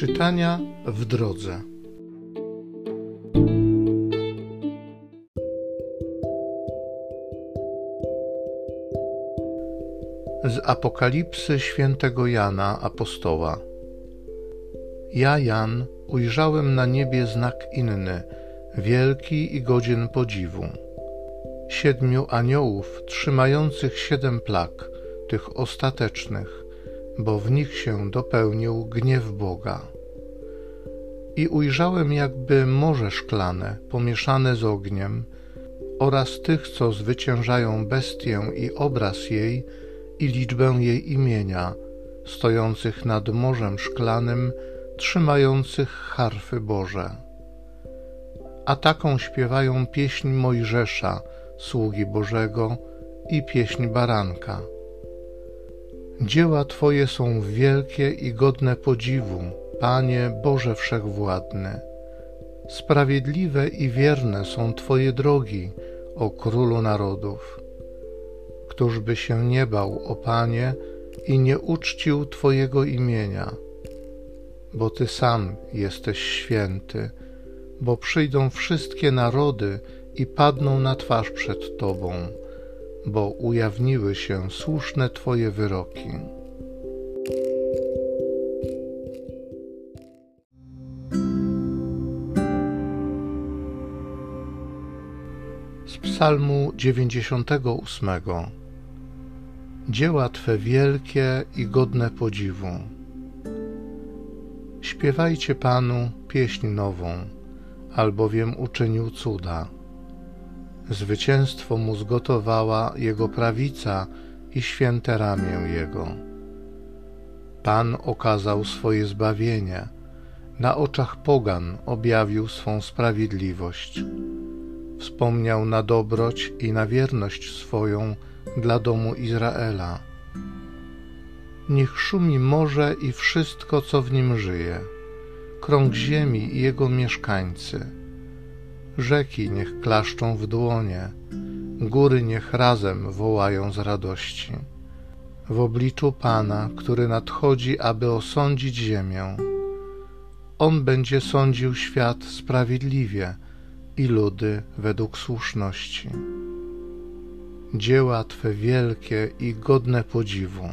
Czytania w drodze. Z Apokalipsy świętego Jana apostoła. Ja, Jan, ujrzałem na niebie znak inny, wielki i godzien podziwu. Siedmiu aniołów trzymających siedem plag, tych ostatecznych, bo w nich się dopełnił gniew Boga. I ujrzałem jakby morze szklane, pomieszane z ogniem, oraz tych, co zwyciężają bestię i obraz jej i liczbę jej imienia, stojących nad morzem szklanym, trzymających harfy Boże. A taką śpiewają pieśń Mojżesza, sługi Bożego, i pieśń Baranka. Dzieła Twoje są wielkie i godne podziwu, Panie Boże Wszechwładny. Sprawiedliwe i wierne są Twoje drogi, o Królu Narodów. Któż by się nie bał, o Panie, i nie uczcił Twojego imienia? Bo Ty sam jesteś święty, bo przyjdą wszystkie narody i padną na twarz przed Tobą bo ujawniły się słuszne Twoje wyroki. Psalmu 98 Dzieła Twe wielkie i godne podziwu. Śpiewajcie Panu pieśń nową, albowiem uczynił cuda Zwycięstwo mu zgotowała jego prawica i święte ramię jego. Pan okazał swoje zbawienie, na oczach pogan objawił swą sprawiedliwość. Wspomniał na dobroć i na wierność swoją dla domu Izraela. Niech szumi morze i wszystko, co w nim żyje, krąg ziemi i jego mieszkańcy Rzeki niech klaszczą w dłonie, góry niech razem wołają z radości. W obliczu Pana, który nadchodzi, aby osądzić ziemię. On będzie sądził świat sprawiedliwie i ludy według słuszności. Dzieła Twe wielkie i godne podziwu.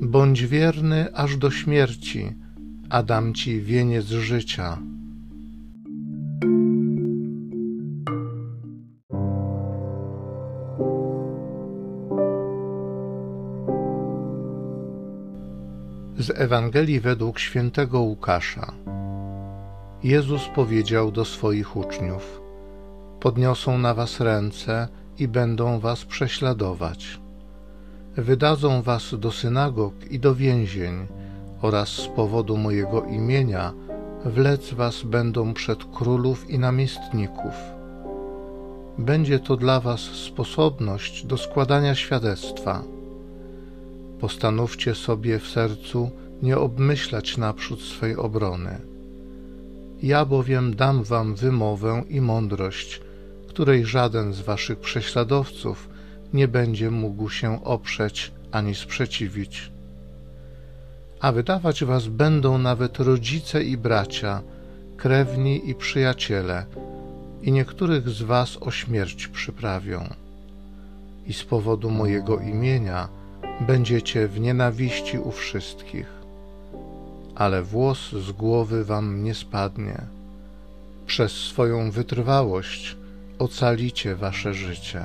Bądź wierny aż do śmierci, a dam ci wieniec życia. Z Ewangelii według świętego Łukasza. Jezus powiedział do swoich uczniów: Podniosą na was ręce i będą was prześladować wydadzą was do synagog i do więzień oraz z powodu mojego imienia wlec was będą przed królów i namiestników. Będzie to dla was sposobność do składania świadectwa. Postanówcie sobie w sercu nie obmyślać naprzód swej obrony. Ja bowiem dam wam wymowę i mądrość, której żaden z waszych prześladowców nie będzie mógł się oprzeć ani sprzeciwić. A wydawać was będą nawet rodzice i bracia, krewni i przyjaciele, i niektórych z was o śmierć przyprawią. I z powodu mojego imienia będziecie w nienawiści u wszystkich, ale włos z głowy wam nie spadnie. Przez swoją wytrwałość ocalicie wasze życie.